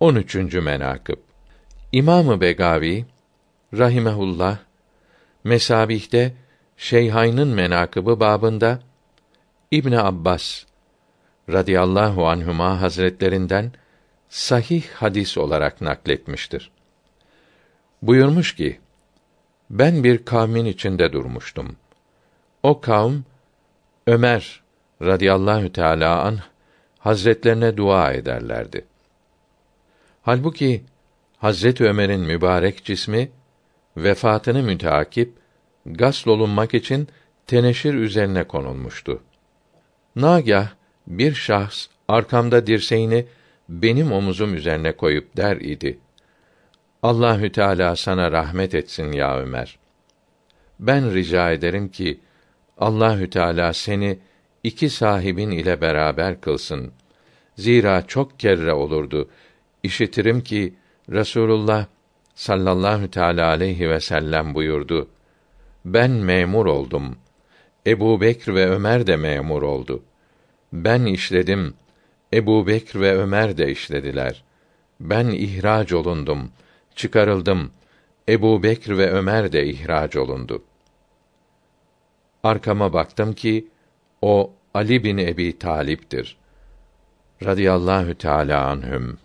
13. menakıb İmamı Begavi rahimehullah Mesabih'te Şeyhayn'ın menakıbı babında İbn Abbas radıyallahu anhuma hazretlerinden sahih hadis olarak nakletmiştir. Buyurmuş ki: Ben bir kavmin içinde durmuştum. O kavm Ömer radıyallahu teala an hazretlerine dua ederlerdi. Halbuki Hazret Ömer'in mübarek cismi vefatını müteakip gasl olunmak için teneşir üzerine konulmuştu. Nagah bir şahs arkamda dirseğini benim omuzum üzerine koyup der idi. Allahü Teala sana rahmet etsin ya Ömer. Ben rica ederim ki Allahü Teala seni iki sahibin ile beraber kılsın. Zira çok kerre olurdu. İşitirim ki Resulullah sallallahu teala aleyhi ve sellem buyurdu. Ben memur oldum. Ebu Bekr ve Ömer de memur oldu. Ben işledim. Ebu Bekr ve Ömer de işlediler. Ben ihraç olundum. Çıkarıldım. Ebu Bekr ve Ömer de ihraç olundu. Arkama baktım ki o Ali bin Ebi Talip'tir. Radıyallahu Teala anhüm.